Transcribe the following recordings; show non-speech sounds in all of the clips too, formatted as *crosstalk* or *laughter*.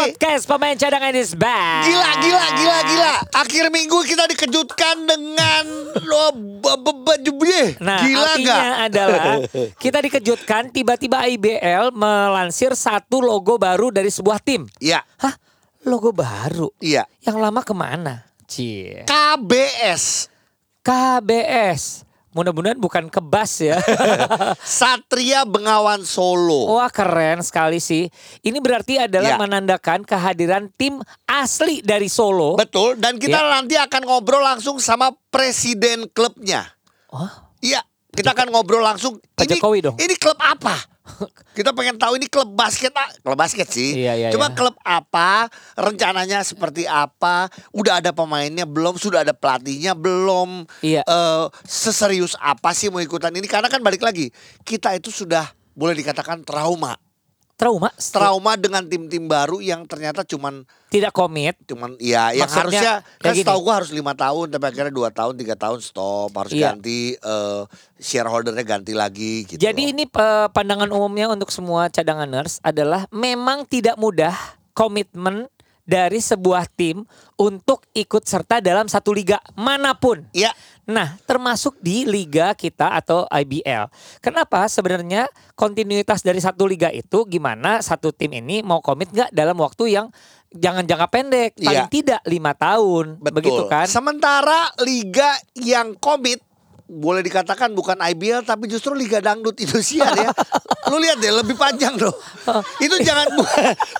Podcast pemain cadangan is back. Gila, gila, gila, gila. Akhir minggu kita dikejutkan dengan lo Nah, Gila artinya gak? adalah *laughs* kita dikejutkan tiba-tiba IBL melansir satu logo baru dari sebuah tim. Iya, Hah? Logo baru? iya. Yang lama ke mana? Cie. KBS KBS. Mudah-mudahan bukan kebas ya. *laughs* Satria Bengawan Solo. Wah keren sekali sih. Ini berarti adalah Ya. menandakan kehadiran tim asli dari Solo. Betul, dan kita Ya. nanti akan ngobrol langsung sama presiden klubnya. Oh, Iya, kita akan ngobrol langsung. Pak Jokowi dong. Ini klub apa? Kita pengen tahu ini klub basket, ah, klub basket sih. Iya, iya, Cuma iya. klub apa, rencananya seperti apa, udah ada pemainnya belum, sudah ada pelatihnya belum, Iya. Eh, seserius apa sih mau ikutan ini? Karena kan balik lagi, kita itu sudah boleh dikatakan trauma, trauma. trauma dengan tim-tim baru yang ternyata cuman Tidak komit. cuman ya yang Maksudnya, harusnya kan gini. setahu gua harus lima tahun tapi akhirnya dua tahun tiga tahun stop harus Iya. ganti eh, shareholdernya ganti lagi gitu Jadi loh. ini eh, pandangan umumnya untuk semua cadanganers adalah memang tidak mudah komitmen dari sebuah tim untuk ikut serta dalam satu liga mana pun. ya Nah, termasuk di liga kita atau IBL. Kenapa? Sebenarnya kontinuitas dari satu liga itu gimana satu tim ini mau komit nggak dalam waktu yang jangan jangka pendek, paling Iya. tidak lima tahun, betul begitu kan? sementara liga yang komit boleh dikatakan bukan IBL tapi justru Liga Dangdut Indosiar ya. Lu lihat deh lebih panjang loh. Itu jangan bu-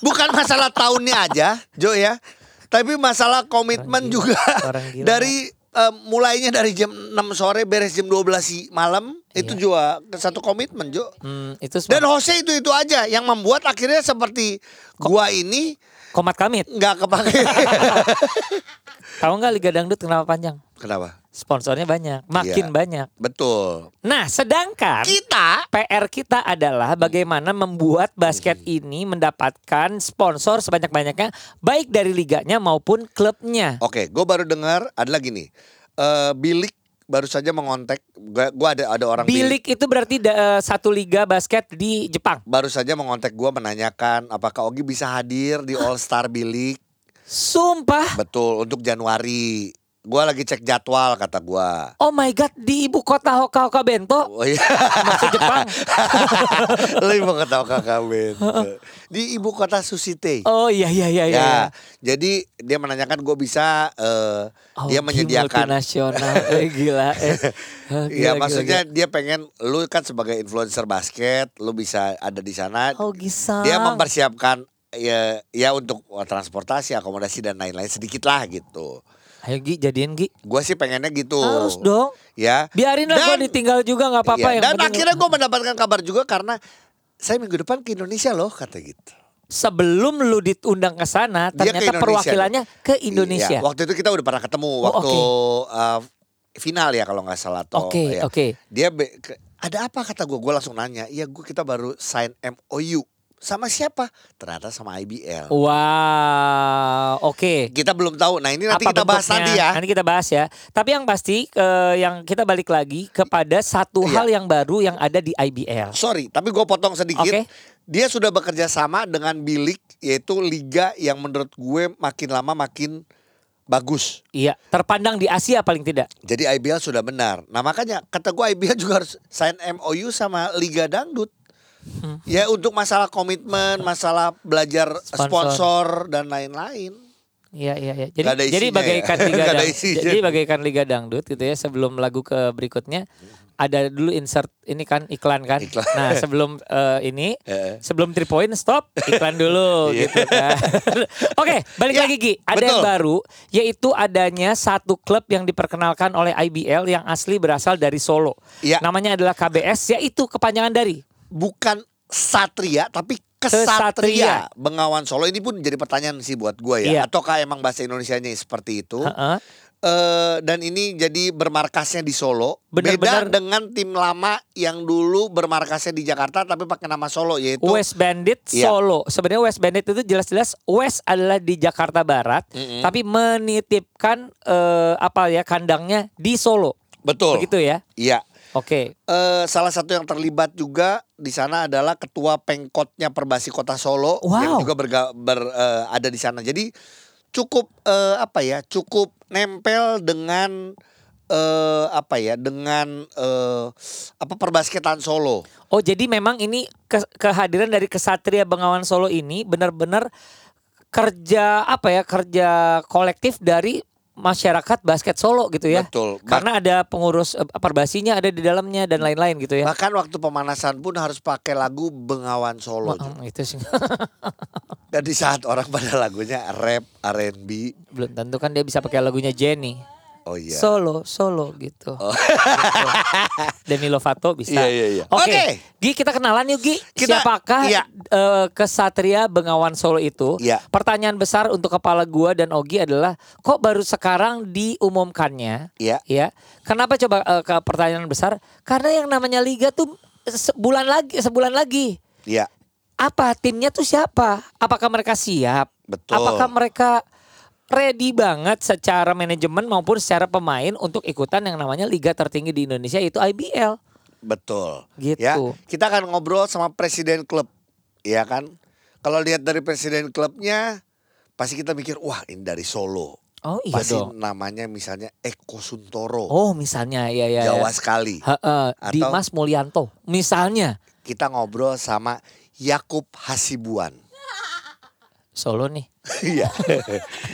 bukan masalah tahunnya aja, Jo ya. Tapi masalah komitmen gila, juga orang gila. dari eh, mulainya dari jam 6 sore beres jam 12 si- malam itu juga satu komitmen, Jo. Hmm, itu Dan Jose itu itu aja yang membuat akhirnya seperti gua ini komat kamit. nggak kepake. *laughs* Tahu nggak Liga Dangdut kenapa panjang? Kenapa? Sponsornya banyak, makin Iya. banyak. Betul. Nah, sedangkan Kita PR kita adalah bagaimana membuat basket ini mendapatkan sponsor sebanyak-banyaknya baik dari liganya maupun klubnya. Oke, gue baru dengar ada lagi nih. Eh Bilik baru saja mengontak. Gue ada ada orang Bilik itu berarti da- eh, satu liga basket di Jepang. baru saja mengontak gue menanyakan apakah Ogi bisa hadir di All Star Bilik. Sumpah. Betul untuk Januari. Gue lagi cek jadwal kata gue. Oh my god, di ibu kota Hoka-Hoka Bento. Oh iya. Maksud Jepang. *laughs* Lu mau ketawa kakak Ben. Di ibu kota Susite. Oh iya iya iya iya. Ya, jadi dia menanyakan gue bisa eh, Oh, dia menyediakan multinasional. *laughs* eh, gila. Eh. Iya gila, maksudnya gila, dia pengen lu kan sebagai influencer basket lu bisa ada di sana. Oh gisang. Dia mempersiapkan ya ya untuk transportasi, akomodasi dan lain-lain sedikit lah gitu. Ayo Gi, jadian Gi. Gua sih pengennya gitu. Harus dong. Ya. Biarin lah gue Dan- ditinggal juga nggak apa-apa Iya, yang Dan penting- akhirnya gue mendapatkan kabar juga karena saya minggu depan ke Indonesia loh kata gitu. sebelum lu diundang ke sana Dia ke ternyata Indonesia. perwakilannya ke Indonesia. Iya, waktu itu kita udah pernah ketemu Oh, waktu oke. uh, final ya kalau nggak salah atau Oke, ya. oke. Dia be- ke- ada apa kata gue? Gue langsung nanya. Iya gue kita baru sign MOU sama siapa? Ternyata sama IBL. Wow, oke. Kita belum tahu. Nah ini nanti kita bahas bentuknya? nanti ya. Nanti kita bahas ya. Tapi yang pasti eh, yang kita balik lagi kepada satu Iya. hal yang baru yang ada di IBL. Sorry, tapi gue potong sedikit. Oke. Dia sudah bekerja sama dengan Bilik, yaitu liga yang menurut gue makin lama makin bagus. Iya, terpandang di Asia paling tidak. Jadi IBL sudah benar. Nah makanya kata gue IBL juga harus sign MOU sama Liga Dangdut. Hmm. Ya untuk masalah komitmen, masalah belajar Sponsor. sponsor, dan lain-lain. Iya iya iya. Jadi jadi isinya bagaikan ya. *laughs* liga dang- jadi bagaikan liga dangdut gitu ya sebelum lagu ke berikutnya ada dulu insert ini kan iklan kan. Iklan. Nah, sebelum eh, ini *laughs* Eh. sebelum three point stop iklan dulu *laughs* Iya. gitu kan. Oke, balik Ya, lagi Gi. Ada yang betul. baru yaitu adanya satu klub yang diperkenalkan oleh IBL yang asli berasal dari Solo. Iya. Namanya adalah KBS yaitu kepanjangan dari Bukan Satria tapi Kesatria. Kesatria Bengawan Solo ini pun jadi pertanyaan sih buat gue ya. Iya. Ataukah emang bahasa Indonesianya seperti itu? Heeh. eh, dan ini jadi bermarkasnya di Solo. Bener, Beda bener. dengan tim lama yang dulu bermarkasnya di Jakarta tapi pakai nama Solo yaitu West Bandit Iya. Solo. Sebenarnya West Bandit itu jelas-jelas West adalah di Jakarta Barat, Mm-mm. tapi menitipkan eh, apa ya kandangnya di Solo. betul. Begitu ya? Iya. Oke. Eh, salah satu yang terlibat juga di sana adalah ketua pengkotnya Perbasi Kota Solo yang Wow. juga berga- ber- eh, ada di sana. Jadi cukup eh, apa ya? Cukup nempel dengan eh, apa ya? Dengan eh, apa perbasketan Solo. Oh, jadi memang ini ke- kehadiran dari Kesatria Bengawan Solo ini benar-benar kerja apa ya? Kerja kolektif dari masyarakat basket Solo gitu ya. Betul. Karena ada pengurus eh, perbasinya ada di dalamnya dan lain-lain gitu ya. bahkan waktu pemanasan pun harus pakai lagu Bengawan Solo. Wah, mm, itu sih Dan di saat orang pada lagunya rap, R&B. belum tentu kan dia bisa pakai lagunya Jenny. Oh iya. Solo, solo gitu. Oh. Gitu. Demi Lovato bisa. Iya, iya, iya. Oke, Oke. Gi kita kenalan yuk Gi. Kita- Siapakah iya. eh, kesatria Bengawan Solo itu? Iya. Pertanyaan besar untuk kepala gua dan Ogi adalah kok baru sekarang diumumkannya? Iya. Ya. Kenapa coba eh, ke pertanyaan besar? Karena yang namanya liga tuh sebulan lagi, sebulan lagi. Iya. Apa timnya tuh siapa? Apakah mereka siap? Betul. Apakah mereka ready banget secara manajemen maupun secara pemain untuk ikutan yang namanya liga tertinggi di Indonesia yaitu IBL? Betul. Gitu. Ya, kita akan ngobrol sama presiden klub, ya kan? Kalau lihat dari presiden klubnya, pasti kita mikir, wah ini dari Solo. Oh iya pasti dong. namanya misalnya Eko Suntoro, Oh misalnya ya ya. Jawa ya. sekali. Heeh, Atau- Dimas Mulyanto misalnya Kita ngobrol sama Yakub Hasibuan. Solo nih. Iya.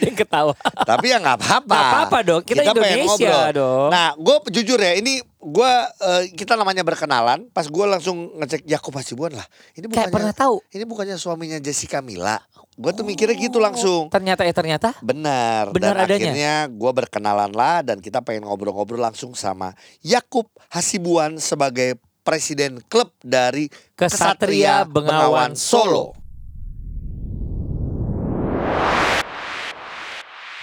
Yang ketawa. Tapi ya nggak apa-apa. Nggak apa-apa dong, kita pengen Indonesia ngobrol. dong. Nah, gue jujur ya, ini gue kita namanya berkenalan. Pas gue langsung ngecek Yakub Hasibuan lah. Ini Kayak bukannya pernah tahu. ini bukannya suaminya Jessica Mila. Gue tuh mikirnya gitu langsung. Ternyata ya ternyata. Benar. Benar dan adanya. akhirnya gue berkenalan lah dan kita pengen ngobrol-ngobrol langsung sama Yakub Hasibuan sebagai presiden klub dari Kesatria Bengawan Solo.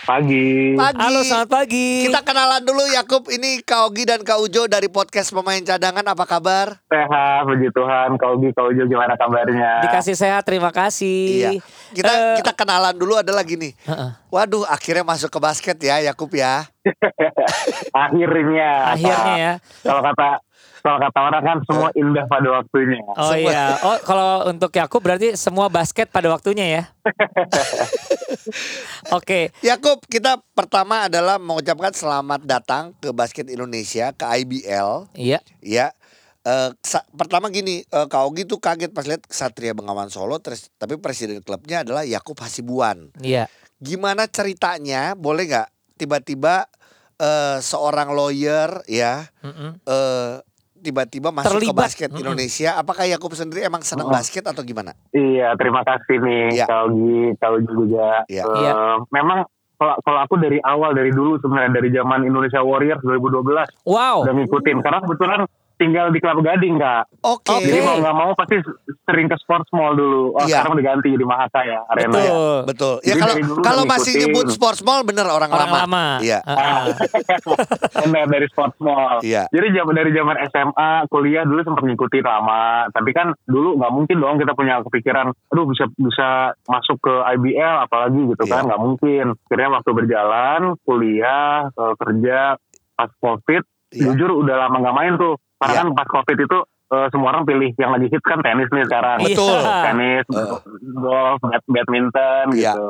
Pagi. Pagi. Halo selamat pagi. Kita kenalan dulu Yakub. Ini Kak Ogi dan Kak Ujo dari podcast pemain cadangan. Apa kabar? Sehat, puji Tuhan. Kau Gi, kau Jo, gimana kabarnya? Dikasih sehat terima kasih. Iya. Kita Eh, kita kenalan dulu adalah gini. heeh. Waduh, akhirnya masuk ke basket ya Yakub ya. *laughs* Akhirnya. Akhirnya ya. Kalau kata kalau kata orang kan semua indah pada waktunya. Oh Semua. iya. Oh kalau untuk Yakub berarti semua basket pada waktunya ya. *laughs* Oke. Yakub, kita pertama adalah mengucapkan selamat datang ke basket Indonesia ke IBL. Iya. Ya. Eh, sa- pertama gini, eh, Kak Ogi tuh kaget pas lihat Satria Bengawan Solo, terus tapi presiden klubnya adalah Yakub Hasibuan. Iya. Gimana ceritanya? Boleh nggak tiba-tiba eh, seorang lawyer ya Mm-mm. eh, tiba-tiba masuk ke Terlibat. basket Mm-mm. Indonesia? Apakah Yakub sendiri emang senang Oh. basket atau gimana? Iya, terima kasih nih Iya. Kau Gi, kau Jo juga. Iya. Eh, Iya. Memang kalau kalau aku dari awal dari dulu sebenarnya dari zaman Indonesia Warriors 2012 Wow. udah ngikutin karena kebetulan tinggal di Kelapa Gading kak. Oke. Oke. Jadi mau nggak mau pasti sering ke sports mall dulu. Oh, Iya. sekarang udah ganti jadi Mahaka ya arena. ya. Betul. Betul. Ya Jadi kalau dari dulu kalau masih nyebut sports mall bener orang, Orang lama. lama. Iya. *laughs* Heeh. Benar dari sports mall. Iya. Jadi zaman dari zaman SMA, kuliah dulu sempat ngikutin lama. Tapi kan dulu nggak mungkin dong kita punya kepikiran, aduh bisa bisa masuk ke IBL apalagi gitu Iya. kan nggak mungkin. Akhirnya waktu berjalan, kuliah, eh, kerja, pas covid, Iya. jujur udah lama nggak main tuh. Karena Iya. kan pas covid itu eh, semua orang pilih yang lagi hit kan tenis nih sekarang. Iya. Betul. Tenis, Eh. golf, bad- badminton Iya. gitu.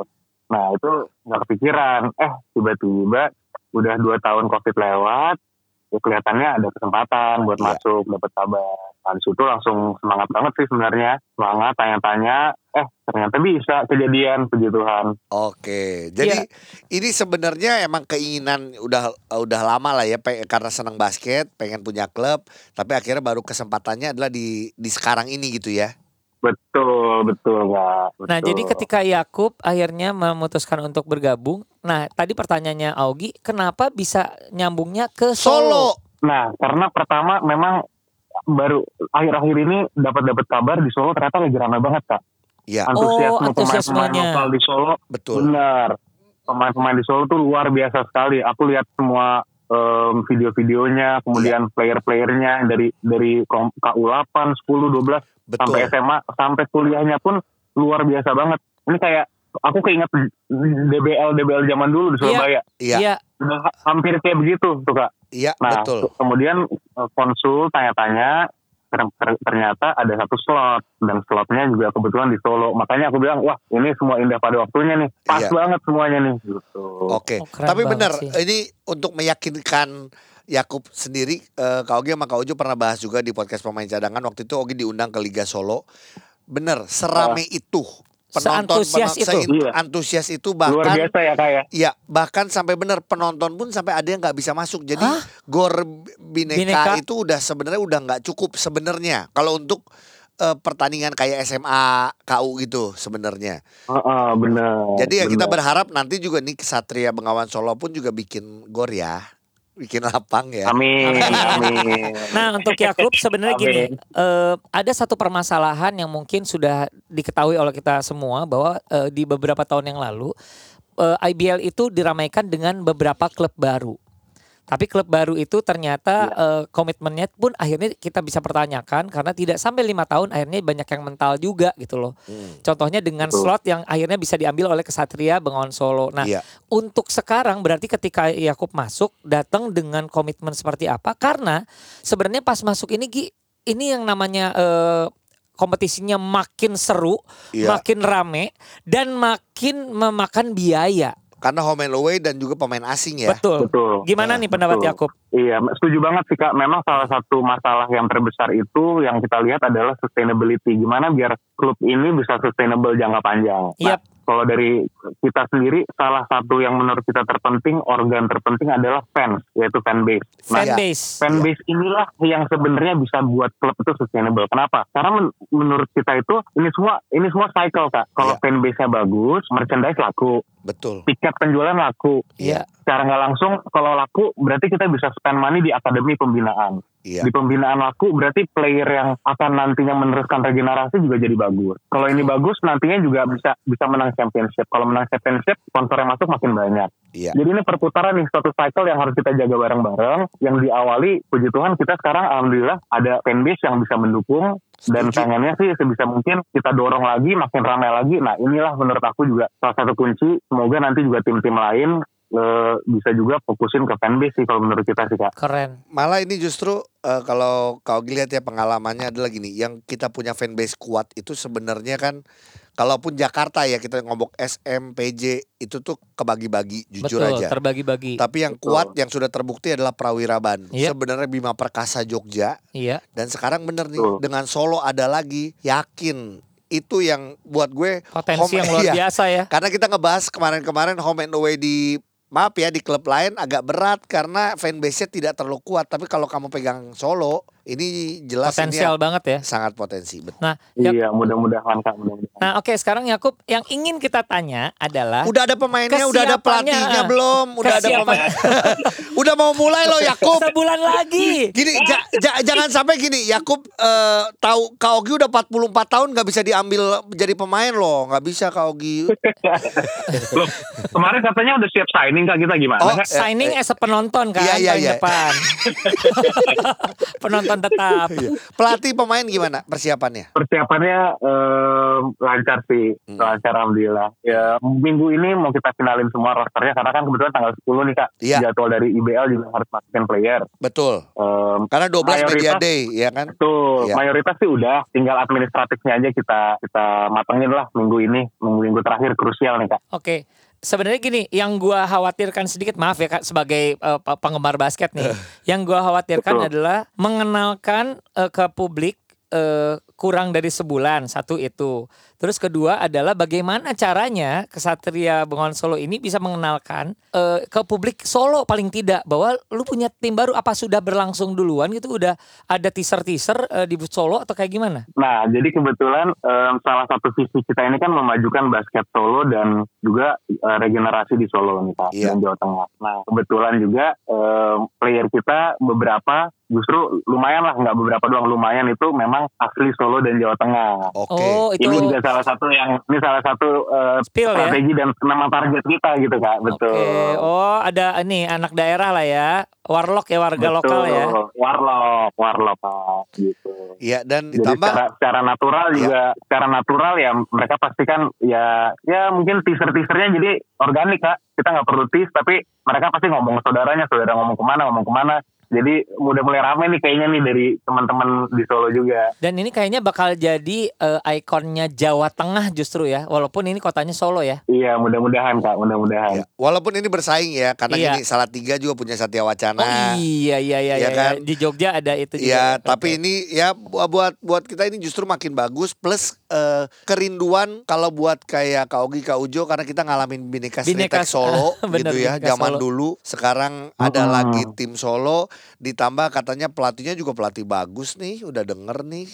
Nah itu nggak kepikiran. Eh tiba-tiba udah dua tahun covid lewat, ya kelihatannya ada kesempatan buat Iya. masuk, dapat kabar. Nah di situ langsung semangat banget sih sebenarnya. Semangat, tanya-tanya, eh ternyata bisa kejadian, puji Tuhan. Oke, jadi Iya. ini sebenarnya emang keinginan udah udah lama lah ya karena senang basket, pengen punya klub, tapi akhirnya baru kesempatannya adalah di di sekarang ini gitu ya. Betul, betul Kak. Nah, Betul. jadi ketika Yakub akhirnya memutuskan untuk bergabung, nah tadi pertanyaannya Augie, kenapa bisa nyambungnya ke Solo? Solo. Nah, karena pertama memang baru akhir-akhir ini dapat dapat kabar di Solo ternyata lagi ramai banget kak. Iya, Oh, Antusiasme antusiasmenya. pemain-pemain lokal di Solo betul. benar. pemain-pemain di Solo tuh luar biasa sekali. Aku lihat semua em, video-videonya, kemudian player-playernya dari dari kom- KU8, 10, 12 sampai Betul. SMA, sampai kuliahnya pun luar biasa banget. Ini kayak aku keinget DBL DBL zaman dulu di Surabaya. Iya, Iya, Udah ha- hampir kayak begitu tuh kak. iya, Nah, betul. ke- kemudian eh, konsul tanya-tanya ternyata ada satu slot dan slotnya juga kebetulan di Solo. Makanya aku bilang, wah ini semua indah pada waktunya nih, pas Iya. banget semuanya nih. Gitu. Oke, Oh, keren tapi benar sih. ini untuk meyakinkan Yakub sendiri, eh, Kak Ogi sama Kak Uju pernah bahas juga di podcast pemain cadangan waktu itu Ogi diundang ke Liga Solo. Bener, serame itu penonton Seantusias penonton- itu. Iya. antusias itu Luar bahkan biasa ya kak ya. Iya, bahkan sampai benar penonton pun sampai ada yang nggak bisa masuk. Jadi Hah? gor bineka, Bineka? itu udah sebenarnya udah nggak cukup sebenarnya. Kalau untuk eh, pertandingan kayak SMA, KU gitu sebenarnya. Heeh, bener. Jadi ya kita bener. berharap nanti juga nih Kesatria Bengawan Solo pun juga bikin gor ya, bikin lapang ya. Amin, amin. Nah untuk Yakub sebenarnya gini, eh, ada satu permasalahan yang mungkin sudah diketahui oleh kita semua bahwa eh, di beberapa tahun yang lalu eh, IBL itu diramaikan dengan beberapa klub baru. Tapi klub baru itu ternyata eh, komitmennya pun akhirnya kita bisa pertanyakan karena tidak sampai lima tahun akhirnya banyak yang mental juga gitu loh. Hmm. Contohnya dengan Betul. slot yang akhirnya bisa diambil oleh Kesatria Bengawan Solo. Nah Iya. untuk sekarang berarti ketika Yakub masuk datang dengan komitmen seperti apa? Karena sebenarnya pas masuk ini Gi, ini yang namanya eh, kompetisinya makin seru, Iya. makin rame dan makin memakan biaya. Karena home and away dan juga pemain asing ya. Betul. Betul. Gimana nih pendapat betul. Yakub? Iya, setuju banget sih Kak. Memang salah satu masalah yang terbesar itu yang kita lihat adalah sustainability. Gimana biar klub ini bisa sustainable jangka panjang. Nah, Yap. Kalau dari kita sendiri, salah satu yang menurut kita terpenting, organ terpenting adalah fans, yaitu fanbase. Nah, Iya. Fanbase. fanbase inilah yang sebenarnya bisa buat klub itu sustainable. Kenapa? Karena men- menurut kita itu ini semua ini semua cycle kak. Kalau Iya. fanbase-nya bagus, merchandise laku, Betul. tiket penjualan laku. Iya. Secara nggak langsung kalau laku berarti kita bisa spend money di akademi pembinaan. Iya. Di pembinaan laku berarti player yang akan nantinya meneruskan regenerasi juga jadi bagus. Kalau ini bagus nantinya juga bisa bisa menang championship. Kalau menang championship sponsor yang masuk makin banyak. Iya. Jadi ini perputaran nih suatu cycle yang harus kita jaga bareng-bareng. Yang diawali puji Tuhan kita sekarang alhamdulillah ada fanbase yang bisa mendukung dan Setuju. pengennya sih sebisa mungkin kita dorong lagi makin ramai lagi. Nah inilah menurut aku juga salah satu kunci. Semoga nanti juga tim-tim lain eh, bisa juga fokusin ke fanbase sih kalau menurut kita sih kak. Keren. Malah ini justru eh, kalau kau lihat ya pengalamannya adalah gini, yang kita punya fanbase kuat itu sebenarnya kan kalaupun Jakarta ya kita ngomong SMPJ itu tuh kebagi-bagi jujur Betul. aja. Terbagi-bagi. Tapi yang Betul. kuat yang sudah terbukti adalah Prawira Bandung. Iya. Sebenarnya Bima Perkasa Jogja Iya. dan sekarang bener nih Betul. dengan Solo ada lagi yakin itu yang buat gue Potensi home- yang luar *laughs* iya. biasa ya. Karena kita ngebahas kemarin-kemarin home and away di maaf ya di klub lain agak berat karena fanbase-nya tidak terlalu kuat. Tapi kalau kamu pegang Solo, ini jelas Potensial ini banget ya. sangat potensi. Betul. Nah, Iya mudah-mudahan kak mudah-mudahan. nah oke sekarang Yakub yang ingin kita tanya adalah Udah ada pemainnya, udah ada pelatihnya belum? Udah ada pemain. *laughs* udah mau mulai loh Yakub. sebulan lagi. Gini, ja- ja- jangan sampai gini. Yakub eh, tahu Kaogi udah 44 tahun nggak bisa diambil jadi pemain loh, nggak bisa Kaogi. *laughs* Loh, kemarin katanya udah siap signing kak kita gimana? Oh? Signing as a penonton kan Iya, iya, tahun iya. depan. *laughs* penonton tetap. Pelatih pemain gimana persiapannya? Persiapannya eh, lancar sih, Hmm. lancar alhamdulillah. Ya minggu ini mau kita finalin semua rosternya karena kan kebetulan tanggal 10 nih kak. Iya. Jadwal dari IBL juga harus masukin player. Betul. Em, Karena 12 media Mayoritas- day, ya kan? Betul, Iya. mayoritas sih udah, tinggal administratifnya aja kita kita matengin lah minggu ini, minggu-minggu terakhir krusial nih kak. Oke. Sebenarnya gini, yang gua khawatirkan sedikit maaf ya Kak sebagai pe- penggemar basket nih. *laughs* yang gua khawatirkan Betul. adalah mengenalkan eh, ke publik eh, kurang dari sebulan satu itu. Terus kedua adalah bagaimana caranya Kesatria Bengawan Solo ini bisa mengenalkan eh, ke publik Solo paling tidak bahwa lu punya tim baru apa sudah berlangsung duluan gitu udah ada teaser-teaser eh, di Solo atau kayak gimana? Nah, jadi kebetulan em, salah satu visi kita ini kan memajukan basket Solo dan juga eh, regenerasi di Solo nih Iya. dan Jawa Tengah. Nah, kebetulan juga em, player kita beberapa justru lumayan lah, nggak beberapa doang lumayan itu memang asli Solo dan Jawa Tengah. Oke. Oh, itu Ini juga salah satu yang ini salah satu eh, Spill ya. strategi dan nama target kita gitu kak betul. Oh, ada ini anak daerah lah ya. Warlock ya warga Betul. lokal ya. warlock warlock pak gitu Iya dan jadi ditambah secara, secara natural Iya. juga secara natural ya mereka pastikan ya ya mungkin teaser teasernya jadi organik kak kita nggak perlu tease tapi mereka pasti ngomong ke saudaranya saudara ngomong ke mana ngomong ke mana jadi udah mulai rame nih kayaknya nih dari teman-teman di Solo juga Dan ini kayaknya bakal jadi eh, ikonnya Jawa Tengah justru ya. Walaupun ini kotanya Solo ya. iya mudah-mudahan kak mudah-mudahan ya, walaupun ini bersaing ya karena Iya. gini salah tiga juga punya Satya Wacana. oh iya iya iya Iya iya. kan? Di Jogja ada itu juga. Ya, Oke. tapi ini ya bu- buat buat kita ini justru makin bagus plus eh, kerinduan kalau buat kayak Kak Ogi, Kak Ujo karena kita ngalamin Bineka Bineka- Sritek Solo *laughs* Bener, gitu ya Bineka zaman Solo. dulu. Sekarang ada Hmm. lagi tim Solo ditambah katanya pelatihnya juga pelatih bagus nih, udah denger nih.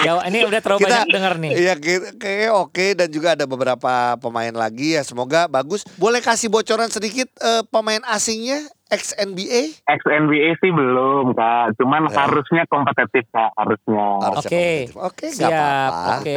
Jawa *laughs* ini udah terlalu Kita- banyak denger nih. Iya ki- kayak oke dan juga ada beberapa pemain lagi ya semoga bagus. Boleh kasih bocoran sedikit eh, pemain asingnya ex NBA? ex NBA sih belum kak cuman Ya. harusnya kompetitif kak harusnya Oke. kompetitif. Oke, Siap. apa-apa. Oke.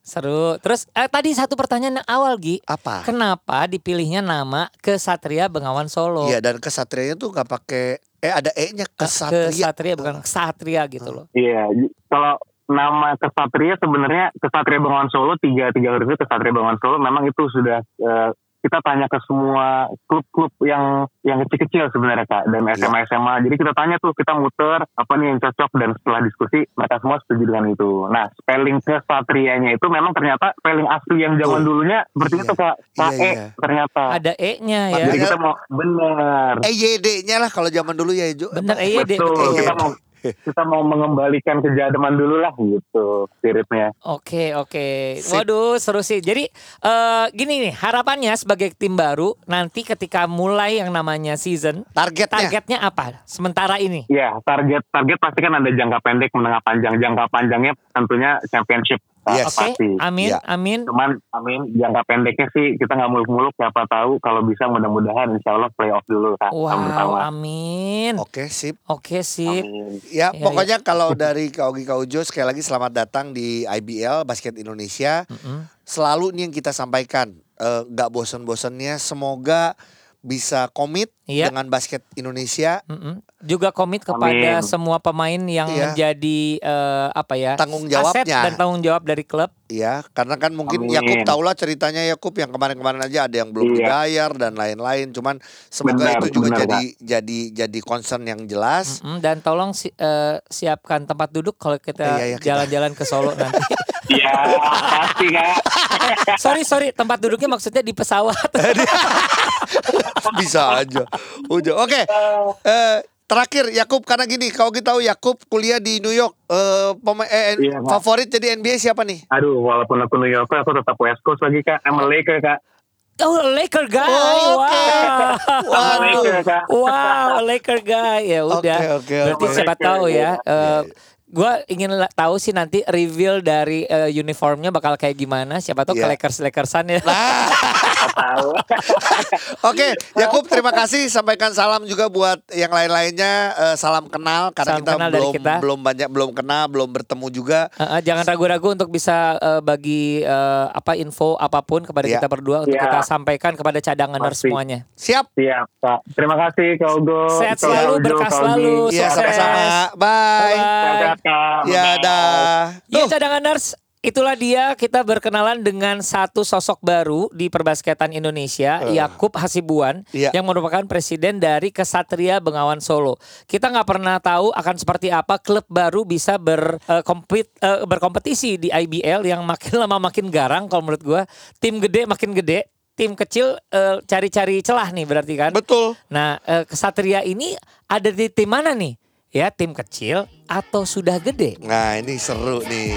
Seru. Terus eh, tadi satu pertanyaan yang awal Gi. Apa? Kenapa dipilihnya nama Kesatria Bengawan Solo? Iya dan kesatrianya tuh nggak pakai eh ada e-nya Eh, kesatria. Kesatria bukan Kesatria gitu loh. Iya, kalau nama kesatria sebenarnya kesatria Bengawan Solo tiga tiga huruf itu kesatria Bengawan Solo memang itu sudah eh, kita tanya ke semua klub-klub yang yang kecil-kecil sebenarnya kak dan SMA SMA jadi kita tanya tuh kita muter apa nih yang cocok dan setelah diskusi mereka semua setuju dengan itu nah spelling kesatrianya itu memang ternyata spelling asli yang zaman Betul. dulunya seperti Iya. itu kak Iya, KE iya. ternyata Ada E-nya ya. jadi kita mau benar EYD-nya lah kalau zaman dulu ya Jo. Bener EYD. betul betul. kita mau kita mau mengembalikan ke zaman dulu lah gitu spiritnya Oke oke. Sip. Waduh seru sih. Jadi eh, gini nih harapannya sebagai tim baru nanti ketika mulai yang namanya season Targetnya. targetnya apa? Sementara ini. Ya, target target pasti kan ada jangka pendek, menengah panjang. Jangka panjangnya tentunya championship. Yes. Oke. Pasti. Amin Iya. amin. Cuman, amin. Jangka pendeknya sih kita nggak muluk-muluk. Siapa tahu kalau bisa mudah-mudahan insya Allah playoff dulu. Kak, Wow sama-sama. amin. Oke, sip. Oke sip. Amin. Ya, Iya, pokoknya kalau dari Kak Ogi Kak Ujo sekali lagi selamat datang di IBL Basket Indonesia. Mm-mm. Selalu ini yang kita sampaikan eh, nggak bosen-bosennya. Semoga bisa komit Iya. dengan basket Indonesia. Mm-mm. Juga komit kepada Amin. semua pemain yang Iya. menjadi eh, apa ya Tanggung aset jawabnya. dan tanggung jawab dari klub. Ya, karena kan mungkin Amin. Yakub tahulah ceritanya Yakub yang kemarin-kemarin aja ada yang belum Iya. dibayar dan lain-lain. Cuman semoga Benar, itu juga benar, jadi jadi jadi concern yang jelas. Mm-mm. Dan tolong si- eh, siapkan tempat duduk kalau kita Iya, iya, kita- jalan-jalan ke Solo nanti. *laughs* Iya, pasti kak. *laughs* sorry sorry tempat duduknya maksudnya di pesawat. *laughs* Bisa aja. Udah. Oke. Eh, terakhir Yakub karena gini, kalau kita tahu Yakub kuliah di New York. Eh, eh, Iya, favorit jadi NBA siapa nih? Aduh, walaupun aku New Yorker, aku tetap West Coast lagi kak. I'm a Laker kak. Oh Laker guy. Oke. Wow. Waduh. Laker kak. Wow, Laker guy. Ya udah. Oke, oke, Berarti oke. siapa tahu ya. Iya, Gua ingin tahu sih nanti reveal dari eh, uniformnya bakal kayak gimana. Siapa tahu ke Iya. Lakers Lakersan ya. Nah, Tahu. *laughs* oke, Yakub terima kasih. Sampaikan salam juga buat yang lain-lainnya. Eh, salam kenal karena Salam kita kenal belum kita. belum banyak belum kenal, belum bertemu juga. Eh, eh, jangan ragu-ragu untuk bisa eh, bagi eh, apa info apa pun kepada Iya. kita berdua untuk Iya. kita sampaikan kepada cadanganers Pasti. semuanya. Siap. Siap kak. Terima kasih kak Ugo. Sehat selalu, berkah selalu. Iya, sama-sama. Bye. Bye. Kak. Ya dah. Iya Tuh. cadanganers, itulah dia kita berkenalan dengan satu sosok baru di perbasketan Indonesia, Eh. Yakub Hasibuan, Iya. yang merupakan presiden dari Kesatria Bengawan Solo. Kita nggak pernah tahu akan seperti apa klub baru bisa berkompet eh, berkompetisi di IBL yang makin *laughs* lama makin garang kalau menurut gua. Tim gede makin gede, tim kecil eh, cari-cari celah nih berarti kan. Betul. Nah, eh, Kesatria ini ada di tim mana nih? Ya, tim kecil atau sudah gede? Nah, ini seru nih.